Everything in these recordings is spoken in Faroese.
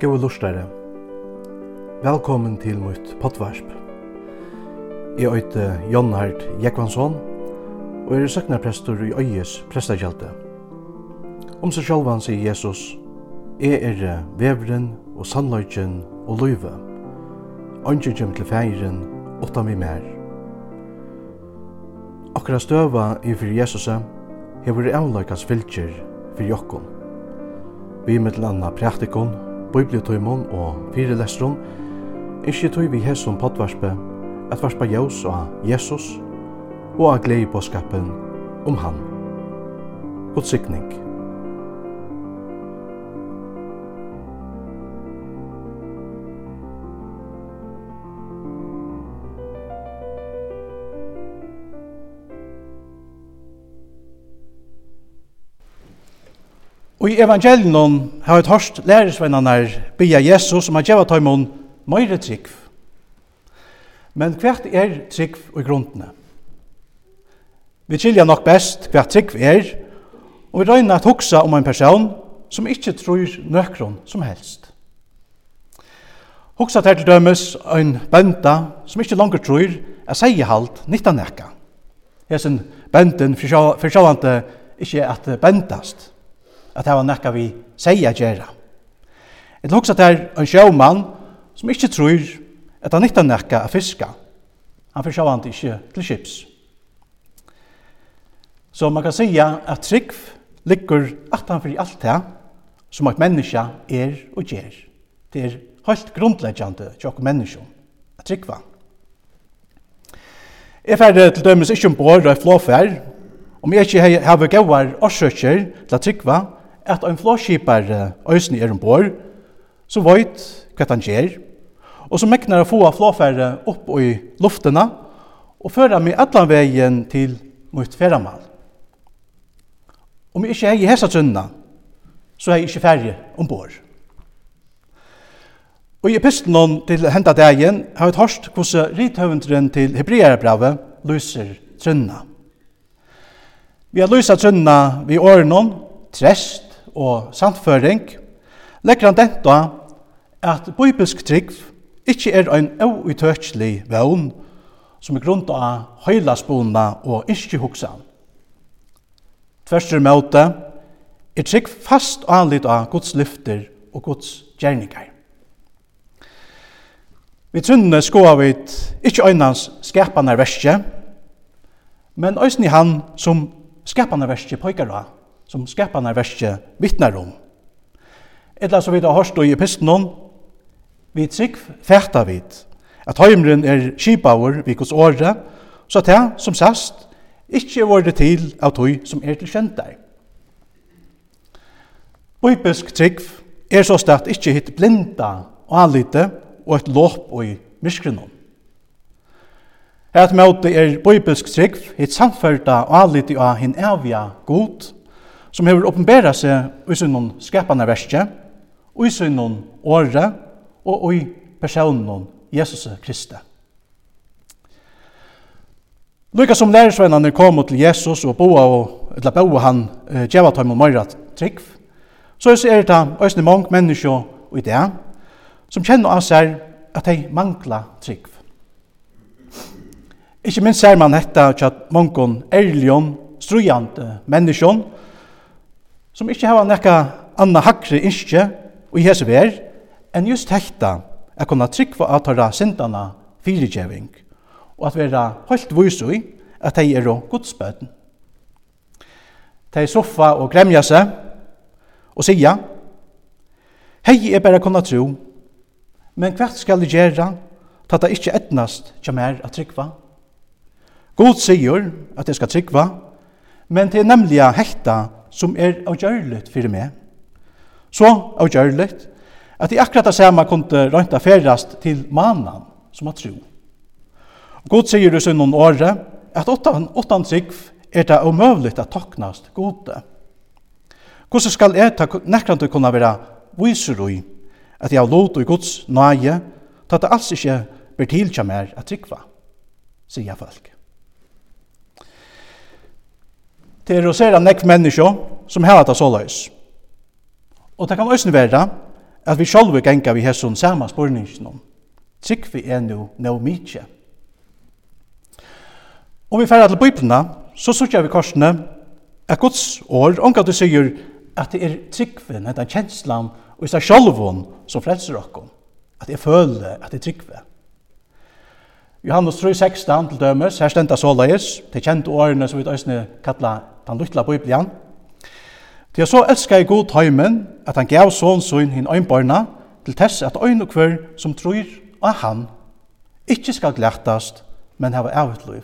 Gåa lustare. Velkommen til mitt potvarsp. Jeg øyte Jon Hart Jekvansson, og er søknarprestor i Øyes prestakjelte. Om seg sjálvan sier Jesus, Jeg er vevren og sannløyken og løyve. Ønsker kjem til feiren, åtta mi mer. Akkurat støva i fyrir Jesusa, hever avløykans fylkjer fyrir jokkon. Vi mittel anna praktikon, bibliotøymon og fyrelestron, ikkje tøy vi hesson potvarspe, at varspa jaus og Jesus, og a glei på skapen om han. God sikning. Og i evangelien har vi hørst læresvennerne bia Jesus som har gjeva tøymon møyre trygg. Men hvert er trygg i grunnene? Vi kylja nok best hvert trygg er, og vi røyna at hugsa om en person som ikkje tror nøkron som helst. Hugsa til dømes ein bønda som ikkje langer tror er seie halt nekka. Hesen bønden fyrsjålante ikkje at bøndast at det var nekka vi seia gjerra. Et hugsa at det er en sjåmann som ikkje trur at han nytta nekka a fiska. Han fyrir sjåan ikkje til kips. Så man kan seia at trygg liggur at han fyrir alt det som eit menneska er og gjer. Det er helt grundleggjande okkur menneska at tryggva. Jeg færre til dømes ikkje ombord og jeg flåfær, om jeg ikkje har gauar årsøkjer til at tryggva, at ein flåskipar øysni er ombord, så veit hva han gjer, og så meknar å få av flåfære opp i luftena, og føra meg allan vegin til mot ferramal. Om jeg ikke hei hessa trunna, så hei ikke færre ombord. Og i epistelen til henda dagen har vi hørst hvordan rithøvendren til Hebrearebravet lyser trunna. Vi har lysa trunna vi årenon, trest, og samtføring, legger han dette at bibelsk trygg ikkje er ein auitøkjelig vevn som er grunnt av høylasbona og ikkje hoksan. Tverstur møte er trygg fast anlit av Guds lyfter og Guds gjerningar. Vi trunnene skoa vi ikkje øynans skapande verskje, men òsni han som skapande verskje poikar av som skapanarverskje vittnar om. Etla så vidt har hørst i epistenon, vi trygg fæta vidt, at heimren er kipaur vikos åre, så at det, som sast, ikkje er vore til av tog som er tilkjent der. Bøypisk trygg er så stedt ikkje hitt blinda og anlite og et låp og i myskrenom. Et møte er bøypisk trygg hitt samførta og anlite av hinn evja god, som hever oppenbæra seg i sunnum skapanarverskje, i sunnum åre og i personen Jesus Kristi. Lukka som lærersvennerne kom til Jesus og boa og eller boa han eh, djeva tøym og møyra trygg, så er det òsne mange mennesker i det som kjenner av seg at de mangla trygg. Ikke minst ser man dette at mange ærlige, strujande mennesker som ikkje hava nekka anna hakre innskje og i hese ver, enn just hekta er kunna tryggva at tåra sindana fyrirgjeving, og at vera holdt vysui at hei er og godsbøten. Tei soffa og gremja seg og sia, hei er bare kunna tro, men hvert skal de gjera, ta det ikkje etnast kja mer at tryggva. God sier at jeg skal tryggva, men det er nemlig hekta som er avgjørligt for meg. Så avgjørligt at jeg akkurat det samme kunne rønta ferast til mannen som har tro. God sier i noen året at åttan, åttan trygg er det omøvelig at taknast gode. Hvordan skal jeg ta nekrant å kunne være viser i at jeg har lot og Guds nøye, til at det alls ikke blir tilkja mer at tryggva, sier folk. Det er å rosera nekv menneske som har hatt såleis. Og det kan også være at vi sjálf gengar vi hesson saman Trygg vi er nu no mykje. Om vi færre til bøyplina, så sørger vi korsene at Guds år, omgå du sier at det er tryggven, at det er kjenslan og i seg sjálfon som frelser okkom. At jeg føler at det er tryggve. Johannes 3:16 til dømes, her stendar såleis, til kjente årene som vi øsne kalla den lytla Bibelen. Til så elskar jeg god heimen, at han gav sån søgn hin øynbarna, til tess at øyn og kvør som tror av han, ikkje skal glættast, men hava evigt liv.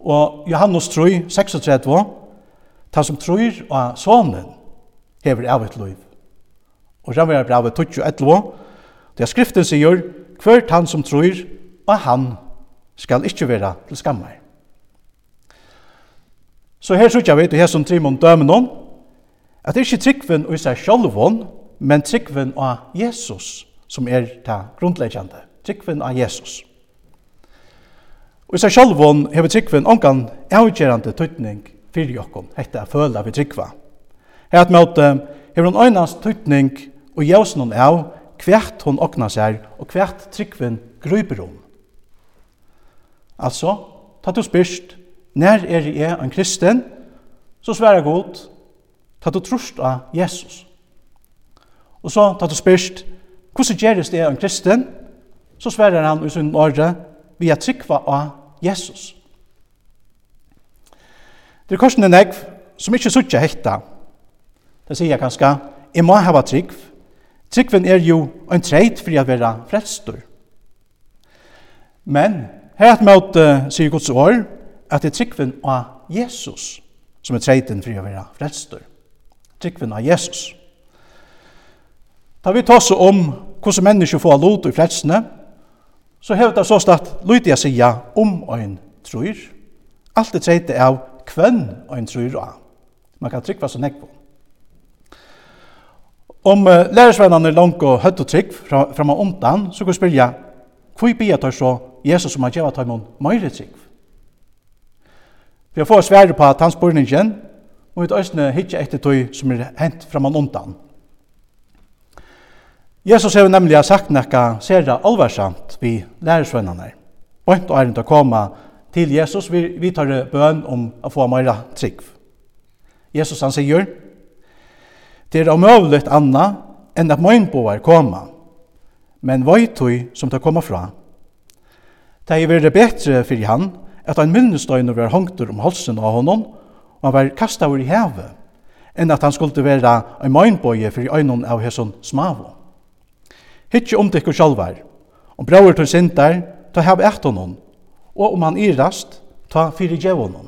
Og Johannes 3, 36, ta som tror av sonen, hever evigt liv. Og rammer er brevet 21, det er skriften sier, hvert han som tror, og han skal ikkje vera til skammar. Så her sykja vi til hesson trimon dømenon, at det er ikkje tryggven og seg sjolvon, men tryggven av Jesus, som er ta grunnleggjande. Tryggven av Jesus. Og i seg sjolvon hever tryggven ongan avgjerande tøytning fyrir jokkom, hette a føla vi tryggva. Her at møte hever hon øynast tøytning og jævsen hon av, kvært hon okna seg og kvært tryggven gruber hon. Altså, ta du spyrst, nær er jeg en kristen, så sværa god, ta du trust av Jesus. Og så ta du spyrst, hvordan gjeres det en kristen, så sværa han i sin åre, vi er trykva av Jesus. Det er korsen en egg som ikke suttje hekta. Det sier jeg ganske, jeg må hava trygg. Tryggven er jo en treit for å være frelstor. Men Hett mot uh, sier Guds år at det er tryggven av Jesus som er treiten for å være frelster. Tryggven av Jesus. Da vi tar oss om hvordan mennesker får lot i frelsene, så hevet det sånn at lydig jeg sier om en tror. Alt det treite av hvem en tror av. Man kan tryggva så nekk på. Om uh, lærersvennerne er langt og høtt og trygg fra, fra undan, så kan vi spørre, hvor blir jeg så Jesus som har gjeva taimon meire trygg. Vi har fått svære på tannspurningen, og vi østene hitje etter tog som er hent framan undan. Jesus har nemlig sagt nekka sera alvarsamt vi lærersvennerne. Bønt og æren til å komme til Jesus, vi, vi tar bøn om å få meira trygg. Jesus han sier, Det er omøvligt anna enn at møgnboer koma, men vøytøy som tar koma fra, Det er vært bedre fyrir han at ein minnestøyne var hongter om halsen av honom, og han var kastavur i havet, enn at han skulle være ein møgnbøye fyrir øynene av hesson smavo. Hittje om dykkur sjalvar, om brauer til sinter, ta hev eit honom, og om han irast, ta fyri djev honom.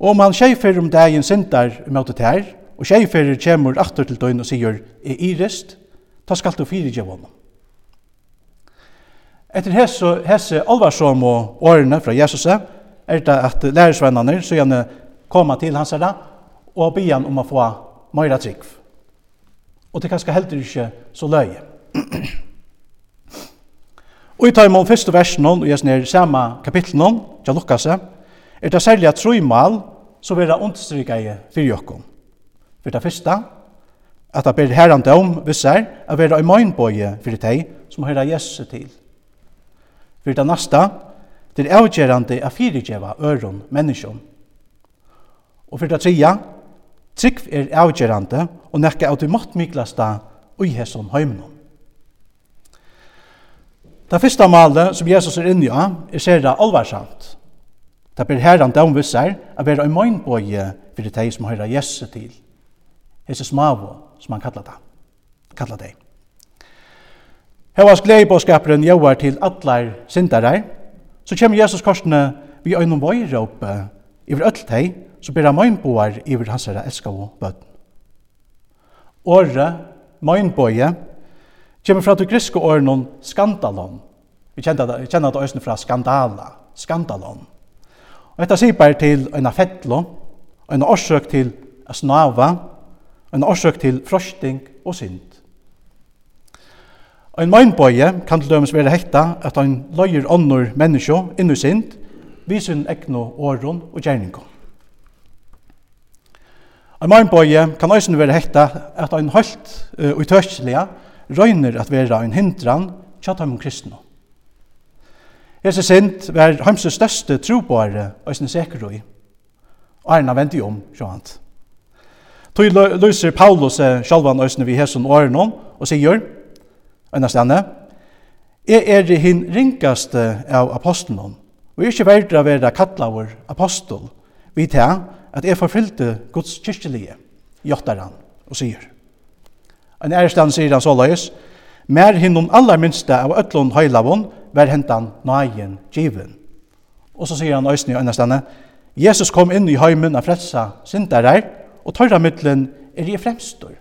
Og om han tjeifer om dagen sindar møtet her, og tjeifer kjemur aftur til døgn og sier, er irist, ta skal du fyri djev honom. Etter hese, hese alvarsom og årene fra Jesus er det at lærersvennerne så gjerne koma til hans herre og be han om å få meira trygg. Og det kanskje heldur ikke så løye. og i taimål første versen og jeg snir samme kapittel nå, til Lukas, er det særlig at trøymal så vil det understryka i fyrir jokken. For det første, at det ber herren om visser at vera i møgnbøye for det som hører Jesus til. For det næsta, det er avgjerande av fyrigjeva øron menneskjon. Og for det tredje, trygg er avgjerande og nekka av det måttmiklasta ui hesson heimnon. Det første malet som Jesus er inne i, er særa alvarsamt. Det ber herran domvisser at vera en møgnbøye fyrir de som hører Jesus til. Jesus smavo, som han kallar det. Kallar det. Hevas gleibåskaperen jøver til atler sindarar, så kommer Jesus korsene vi øynum vøyråpe iver öll teg, så ber han møgnboar iver hans herre elska og bøtten. Åre, møgnboie, kommer fra det griske åren skandalon. Vi kjenner det øyne fra skandala, skandalon. Og dette sier bare til øyne fettlo, øyne årsøk til snava, øyne årsøk til frosting og synd. Ein meinbøye kan til dømes være hekta at ein løyer ånder menneskje innu sint, visun ekno åron og gjerningo. Ein meinbøye kan eisen være hekta at ein høyt uh, utørslega røyner at være ein hindran tja tøymon kristne. Hese sint var heimse største trobare eisen sekerøy, og erna vendi om, sjåant. Tøy løyser Paulus sjalvan òsne vi hesson åren og sier, enn stedne, jeg er hin ringaste av apostelen, og jeg er ikke verdt å være kattlaver apostel, vi til at jeg forfylte Guds kyrkjelige, jottar han og sier. En ærestand sier han så løys, mer hinnom aller minste av øtlån høylavån, vær hentan nøyen given. Og så sier han òsne i øynestane, Jesus kom inn i høymen av fredsa syndarar, og tørra middelen er i fremstor.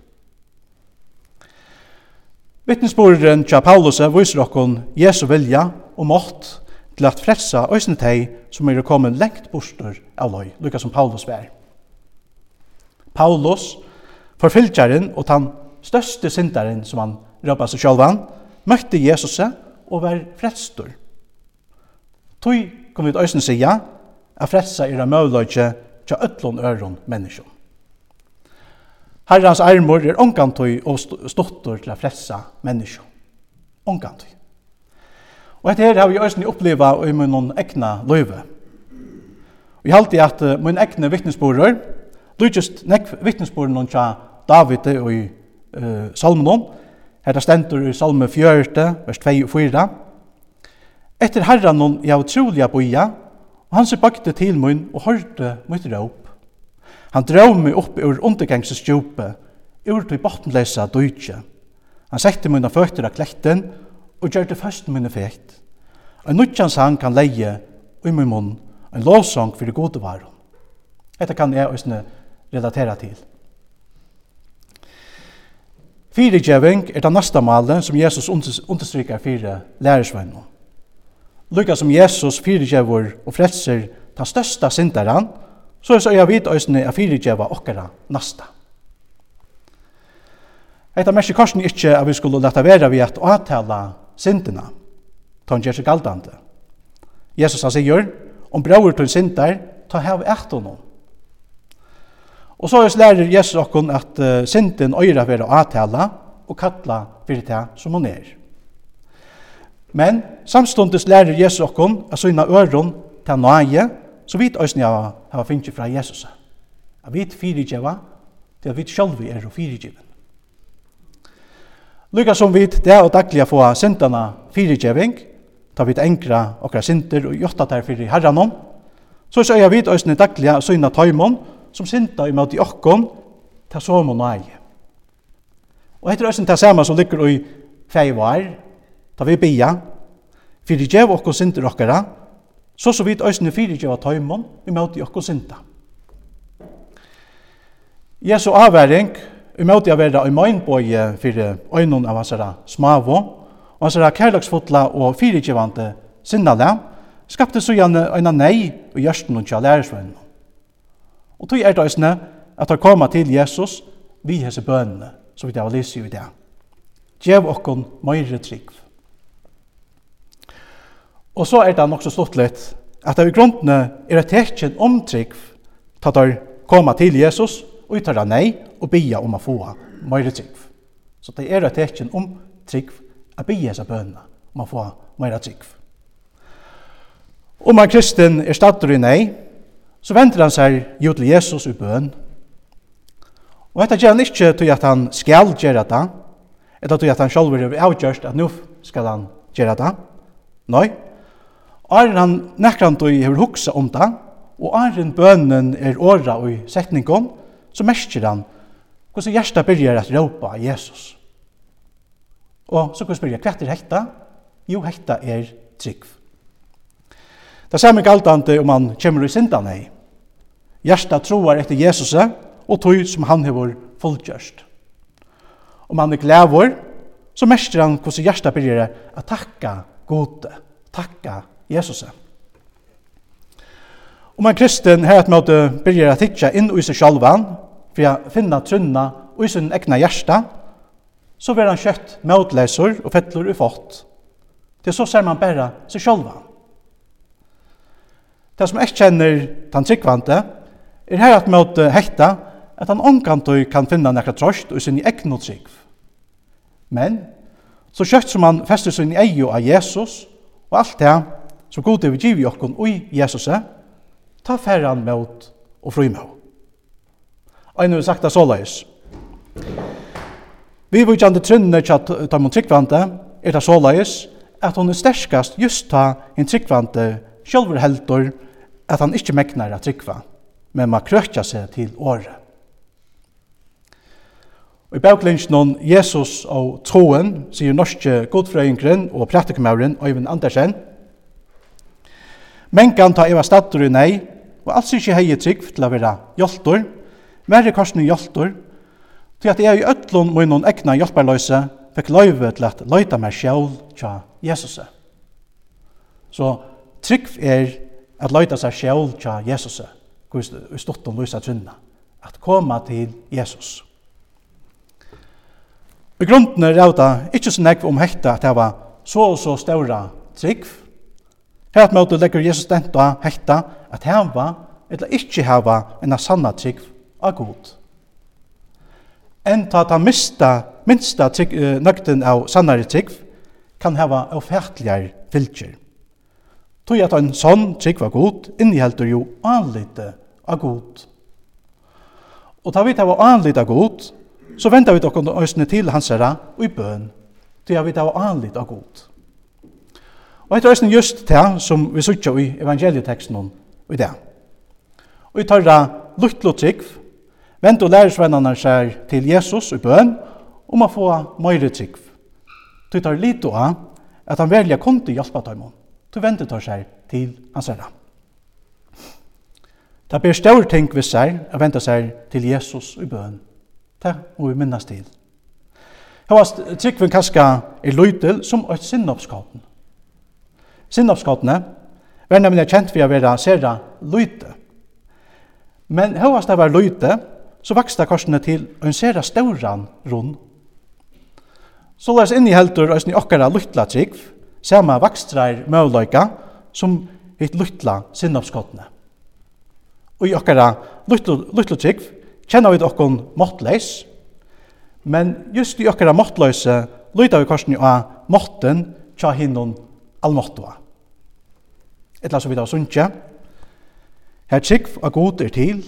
Vittnesborren tja Paulus viser okkon Jesu vilja og mått til at frelsa òsne teg som er kommet lengt bostur av løy, lukka som Paulus vær. Paulus, forfylgjaren og den største syndaren som han røpa seg sjálvan, møtte Jesus og var frelstor. Tøy kom vi ut òsne sida at frelsa er a møvløyke tja ötlun øron menneskjum. Herrans armor er ongantøy og stottor til å fressa menneskje. Ongantøy. Og dette her har vi øyne oppleva i min egna løyve. Og jeg halte at min egne vittnesborer, lykjest nekk vittnesborer noen tja David og i uh, salmen her er stendur i salme 4, vers 2 og 4. Etter herran noen jeg utrolig boia, og han se bakte til min og hørte mitt råp Han drøv mig upp ur undergangsstjupet, ur til bottenlösa døytje. Han sette mina føtter av kläkten och gjorde först mina fekt. En nutjans sang kan leie i min mun, en lovsang for det gode varum. Dette kan jeg også relatera til. Fyrigjeving er det neste malet som Jesus understryker fire lærersvennom. Lykka som Jesus fyrigjevor og frelser ta største synderen, så er så jeg vidt øysene er fyrigjeva okkara nasta. Eita mersi korsen ikkje at vi skulle leta vera vi at åtala syndina, ta han seg galdande. Jesus han sier, om braur til syndar, ta hev eit honom. Og så er lærer Jesus okkon at uh, synden øyra vera åtala og kalla fyrir det som hon er. Men samstundes lærer Jesus okkon at syna øron til nøye Så vit òsni hava, hava finnst fra Jesus. At vit fyrirgjeva til at vit sjálvi er og fyrirgjevin. Lukas som vit det og dagliga få sintana fyrirgjeving, ta vit enkra okra sinter og jotta der fyrir herranom, så søya vit òsni dagliga søyna taimon som sinta imot i okkon ta som og eie. Og etter òsni ta sama som ligger i feivar, ta vi bia, fyrirgjev okkon sinter okkara, så så vidt øysene fyrirgjeva tøymon imot i okko synda. Jesu avværing imot i avværa i møgnbøye fyrir øynon av hansara smavo og hansara kærlagsfotla og fyrirgjevante sinnale, skapte så gjerne øyna nei og gjørsten og tja. Og tog er det øysene at han koma til Jesus vi hese bønene, som vi da var lyse i det. Gjev okkon møyre trygg. Og så er det nok så litt at av i grunnene er et tekjen omtrykk til at koma til Jesus og uttara nei og bia om å få meire trygg. Så det er et tekjen om trygg at bia seg bønene om å få meire trygg. Om en kristen er stater i nei, så venter han seg jo til Jesus i bøn. Og dette gjør han ikke til at han skal gjøre det, eller til at han selv vil avgjørst at nå skal han gjøre det. Nei, Arjen han nekran du hefur hugsa om det, og Arjen bønnen er åra i setningon, så merker han hvordan hjertet begynner å råpe av Jesus. Og så kan spyrja, hva er hekta? Jo, hekta er trygg. Det samme galdande om han kommer i sindan ei. Hjertet troar etter Jesus og tog som han hefur fullgjørst. Om han er glævor, så merker han hvordan hjertet byrjar at takka gode, takka Jesus. Om en kristen her et måte byrger å tidsja inn i seg sjalvan, for å finne trunna i sin egna hjärsta, så blir han kjøtt møtleser og fettler i fått. Det så ser man bare seg sjalvan. Det som jeg kjenner den tryggvante, er her at møte hekta at han omkant kan finne nekka trost og sin egna trygg. Men, så kjøtt som han fester sin eio av Jesus, og alt det som god er vi giv i okkon ui Jesus, ta ferran mot og frumøv. Ein har sagt det såleis. Vi vil gjerne trinne til at ta mot tryggvante er det såleis at hon er sterskast just ta en tryggvante sjølver heldur at han ikkje meknar at tryggva, men ma krøtja seg til året. Og i bauklinjen om Jesus og troen, sier norske godfrøyngren og praktikumauren Øyvind Andersen, Men kan ta eva stattur i nei, og alls ikkje hei trygg til a vera hjoltor, verre korsni hjoltor, til at jeg i ötlun noen egna hjolparløyse fikk løyve til at løyta meg sjål tja Jesus. Så trygg er at løyta seg sjål tja Jesus, i stottum løysa trunna, at koma til Jesus. I grunden er det ikkje så nekv om hekta at det var så og så ståra trygg, Hært møtu leggur Jesus denta hekta at heva, eller ikkje hava enn sanna trygg av god. Enn ta ta mista, minsta trygg, nøgten av sannare trygg kan hava avfærtligare fylgjer. Tog at en sånn trygg av god inniheldur jo anlite av god. Og ta vi hava anlite av god, så venter vi dokkon òsne til hans herra og i bøn, tog at vi hava anlite av god. Og etter æsne just det som vi sutja i evangelieteksten i det. Og i tarra luttlo trygg, vent og lærersvennerne seg til Jesus i bøn om å få møyre trygg. Du tar lite av at han velja kom til hjelpa tøymon. Du venter tar seg til hans herre. Det blir større ting vi seg å vente seg til Jesus i bøn. Det må vi minnes til. Hva trygg vi kanskje er løytel som et sinnoppskapen. Sinnopskottene var nemlig kjent for å være sera løyte. Men høyast det var løyte, så vokste korsene til en sera stauran rund. Så lars inn i heldur og i okkara luttla trygg, samme vakstreir møvløyka som hitt luttla sinnopskottene. Og i okkara luttla trygg kjenner vi okkon måttleis, men just i okkara måttløse lyder vi korsene av måtten tja hinnon allmåttua etla som vi da sunnja. Her tryggv av god er til,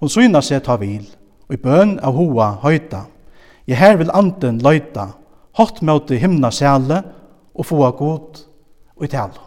hon syna seg ta vil, og i bøn av hoa høyta. Je her vil anden løyta, hatt møte himna sæle, og få av god og i tale.